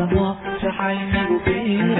عبد الله تحيل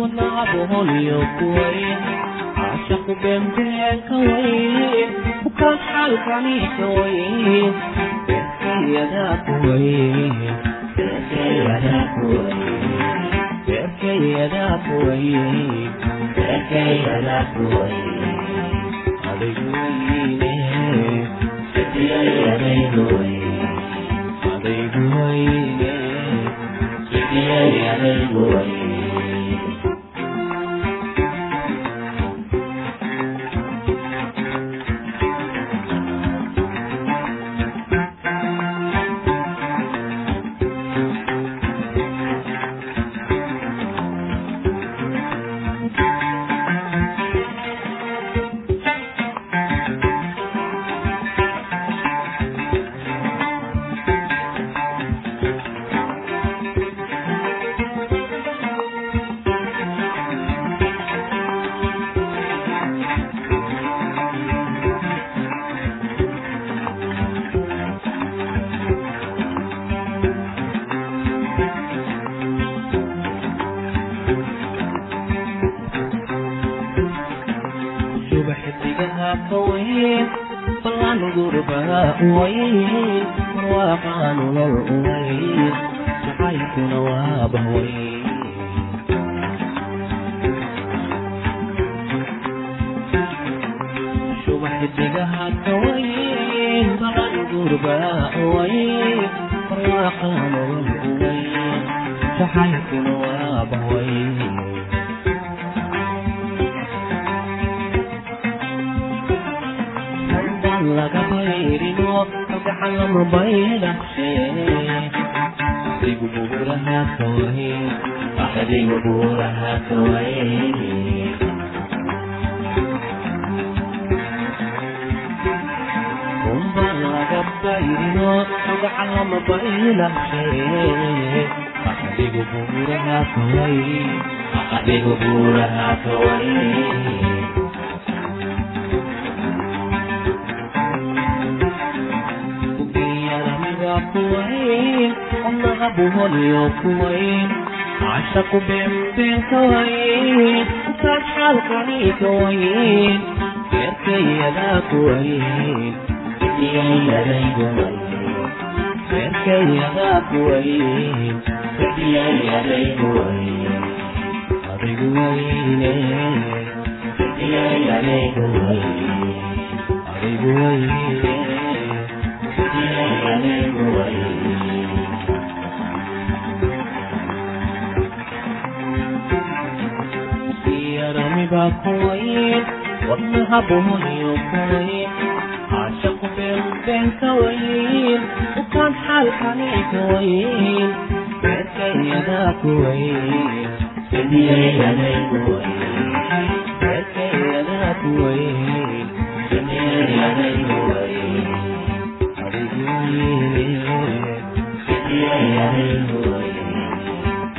wadnacabo holyow ku weyn caashaqu beenbeenka weyn kasxalkaniika weyn adaygu weyne nolol umay jacaylkuna waa bahway ubaxidigaha kawayn bacan gurbaa way barwaaqa nolol umay jacaylkuna waa bahway laga bayrino gacan mobayla adigu buuraha kawayn umba laga bayno gacan lama bayla adigu buuraha kawayn adigu buuraha kawayn kaway kuwayn wadnaha buholiyo kuwayn cashaqu beenbeen kawayn intaad xaalkani kawayn beerkayadaa kuwayn beerkayadaa kuwayn adigu wayne adigu wayne yaramiba kuwayn wadnaha buhoniyo kuwayn caashaqu beenbeen kawayn ukaan xaalkani kawayn beerkayadaa kuwayn beerkayadaa kuwayn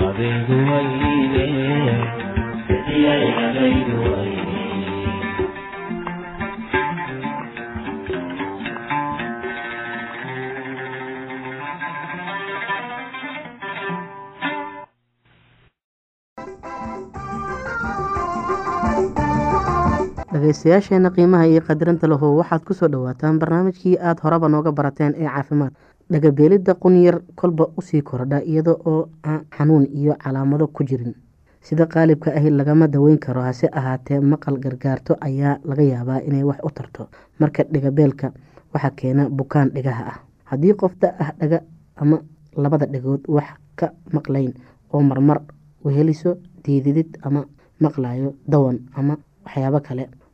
adigu wayne dhegaystayaasheena qiimaha iyo qadirinta lahow waxaad ku soo dhawaataan barnaamijkii aada horeba nooga barateen ee caafimaad. Dhagabeelidda qunyar kolba u sii kordha iyada oo aan xanuun iyo calaamado ku jirin. Sida qaalibka ahi lagama daweyn karo hase ahaatee maqal gargaarto ayaa laga yaabaa inay wax u tarto. Marka dhigabeelka waxaa keena bukaan dhigaha ah. Haddii qof da ah dhaga ama labada dhagood wax ka maqlayn oo marmar weheliso diididid ama maqlayo dawan ama waxyaabo kale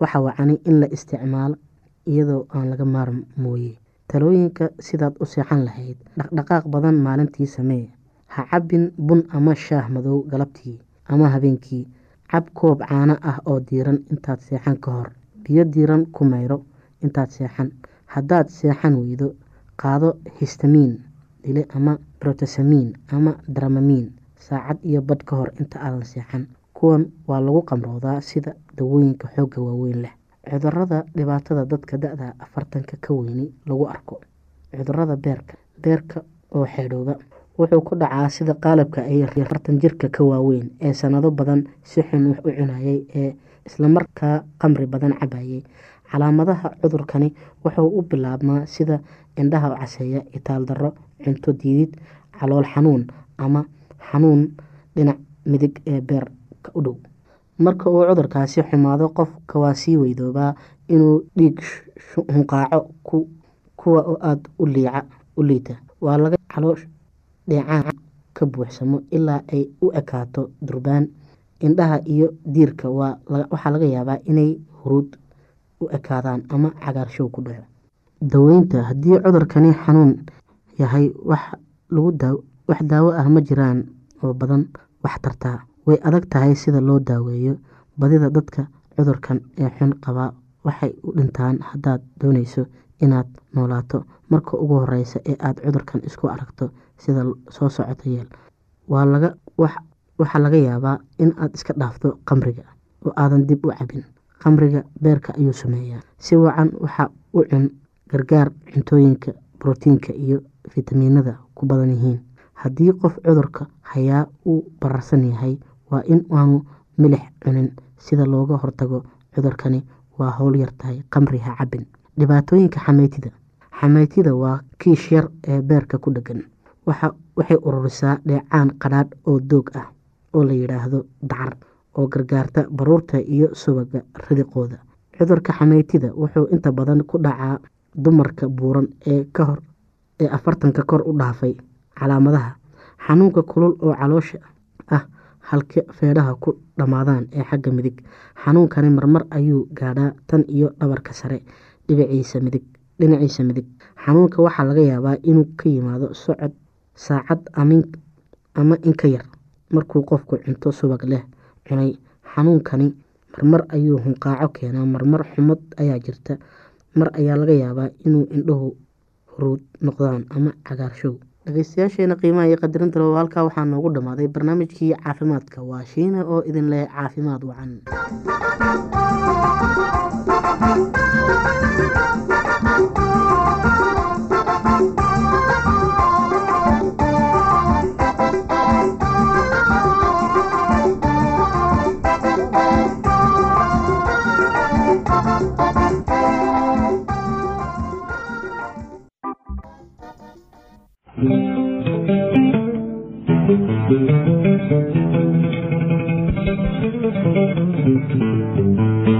waxa wacani in la isticmaalo iyadoo aan laga maarmooye talooyinka sidaad u seexan lahayd dhaqdhaqaaq badan maalintii samee. Ha cabbin bun ama shaah madow galabtii ama habeenkii. Cab koob caano ah oo diiran intaad seexan ka hor. Biyo diiran ku mayro intaad seexan. Haddaad seexan weydo qaado histamiin dile ama brotosamiin ama dramamiin saacad iyo badh ka hor inta aadan seexan kuwan waa lagu qamroodaa sida dawooyinka xoogga waaweyn leh. Cudurada dhibaatada dadka da-da afartanka ka weyni lagu arko. Cudurada beerka beerka oo xeedhooba wuxuu ku dhacaa sida qaalabka ay afartan jirka ka waaweyn ee sanado badan si xun wax u cunayay ee islamarkaa qamri badan cabayay calaamadaha cudurkani wuxuu u bilaabmaa sida indhaha caseeya itaal darro cunto diidid calool xanuun ama xanuun dhinac midig ee beerka u dhow. Marka uu cudurkaasi xumaado qofka waa sii weydoobaa inuu dhiig hunqaaco kuwa oo aada u liita. Waa laga caloosh dheecaan ka buuxsamo ilaa ay u ekaato durbaan. Indhaha iyo diirka waxaa laga yaabaa inay huruud u ekaadaan ama cagaarshow ku dhaco. Daweynta haddii cudurkani xanuun yahay wax daawo ah ma jiraan oo badan wax tartaa way adag tahay sida loo daaweeyo badida dadka cudurkan ee xun qabaa waxay u dhintaan haddaad dooneyso inaad noolaato. Marka ugu horeysa ee aada cudurkan isku aragto sida soo socota yeel waxaa laga yaabaa in aad iska dhaafto qamriga oo aadan dib u cabin qamriga beerka ayuu sameeyaa. Si wacan waxa u cun gargaar cuntooyinka brotiinka iyo fitamiinada ku badan yihiin. Haddii qof cudurka hayaa uu bararsan yahay waa in aanu milix cunin sida looga hortago cudurkani. Waa howl yartahay qamri ha cabin dhibaatooyinka xameytida xameytida waa kiish yar ee beerka ku dhegan waxay ururisaa dheecaan qadhaadh oo doog ah oo la yidhaahdo dacar oo gargaarta baruurta iyo subaga ridiqooda. Cudurka xameytida wuxuu inta badan ku dhacaa dumarka buuran ee kahor ee afartanka kor u dhaafay calaamadaha. Xanuunka kulul oo caloosha ah halka feedhaha ku dhammaadaan ee xagga midig. Xanuunkani marmar ayuu gaadhaa tan iyo dhabarka sare dhinaciisa midig xanuunka waxaa laga yaabaa inuu ka yimaado socod saacad ama in ka yar markuu qofku cunto subag leh cunay. Xanuunkani marmar ayuu hunqaaco keenaa marmar xumad ayaa jirta. Mar ayaa laga yaabaa inuu indhuhu huruud noqdaan ama cagaarshow dhegeystayaasheena qiimaha iyo qadarinta loo halkaa waxaa noogu dhammaaday barnaamijkii caafimaadka. Waa shiina oo idin leh caafimaad wacan Thank you.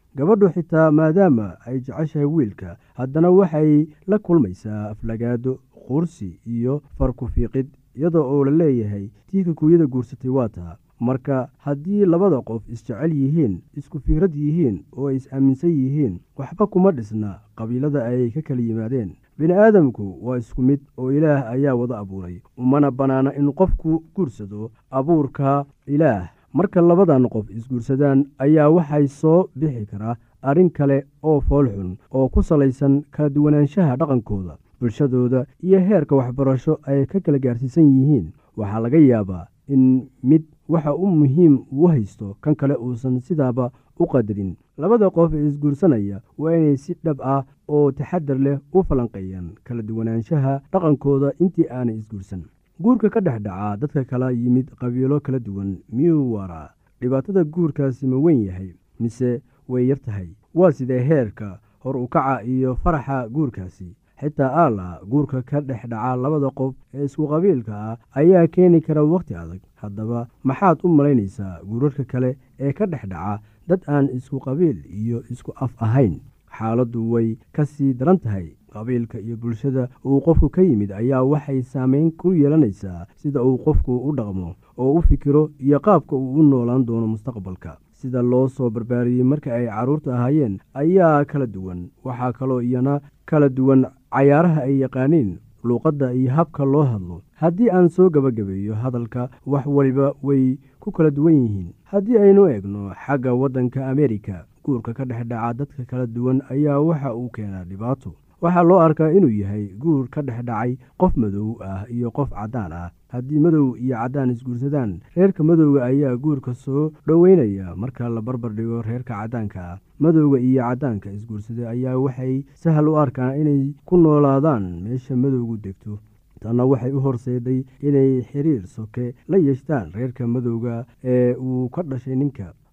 gabadhu xitaa maadaama ay jeceshahay wiilka haddana waxay la kulmaysaa aflagaado qursi iyo farku-fiiqid iyadoo oo la leeyahay tii kikuuyada guursatay waa taa. Marka haddii labada qof isjecel yihiin isku fikrad yihiin oo ay is-aaminsan yihiin waxba kuma dhisna qabiilada ay ka kala yimaadeen. Bini aadamku waa isku mid oo ilaah ayaa wada abuuray umana bannaana in qofku guursado abuurka ilaah marka labadan qof isguursadaan ayaa waxay soo bixi karaa arrin kale oo foolxun oo ku salaysan kala duwanaanshaha dhaqankooda bulshadooda iyo heerka waxbarasho ay ka kala gaarsiisan yihiin. Waxaa laga yaabaa in mid waxa u muhiim uu haysto kan kale uusan sidaaba u qadarin. Labada qof ee isguursanaya waa inay si dhab ah oo taxadar leh u falanqeeyaan kala duwanaanshaha dhaqankooda intii aanay isguursan guurka ka dhex dhacaa dadka kala yimid qabiilo kala duwan miyuu waaraa dhibaatada guurkaasi ma weyn yahay mise way yar tahay? Waa sidee heerka hor u kaca iyo faraxa guurkaasi? Xitaa aala guurka ka dhex dhaca labada qof ee isku qabiilka ah ayaa keeni kara wakhti adag. Haddaba maxaad u malaynaysaa guurarka kale ee ka dhex dhaca dad aan isku qabiil iyo isku af ahayn? Xaaladdu way ka sii daran tahay qabiilka iyo bulshada uu qofku ka yimid ayaa waxay saameyn ku yeelanaysaa sida uu qofku u dhaqmo oo u fikiro iyo qaabka uu u noolaan doono mustaqbalka. Sida loo soo barbaariyey marka ay carruurta ahaayeen ayaa kala duwan waxaa kaloo iyana kala duwan cayaaraha ay yaqaaniin luuqadda iyo habka loo hadlo. Haddii aan soo gebagabeeyo hadalka wax waliba way ku kala duwan yihiin. Haddii aynu eegno xagga waddanka ameerika guurka ka dhex dhaca dadka kala duwan ayaa waxa uu keenaa dhibaato waxaa loo arkaa inuu yahay guur ka dhex dhacay qof madow ah iyo qof caddaan ah. Haddii madow iyo caddaan isguursadaan reerka madowga ayaa guurka soo dhoweynaya marka la barbar dhigo reerka caddaanka ah. Madowga iyo caddaanka isguursaday ayaa waxay sahal u arkaan inay ku noolaadaan meesha madowgu degto. Tanna waxay u horseeday inay xiriir soke la yeeshtaan reerka madowga ee uu ka dhashay ninka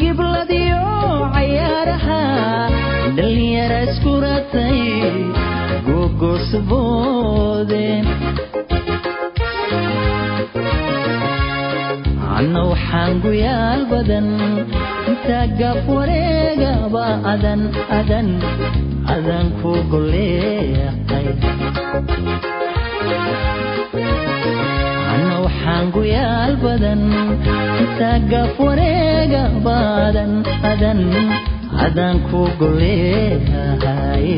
gibladiyo cayaaraha dhalinyara iskuratay gogosuboode anna waxaan guyaal badan intaa gaaf wareegaba adan adan adan ku goleeqay anna waxaan guyaal badan intaa gaaf wareegaba adan adan adan ku goleehay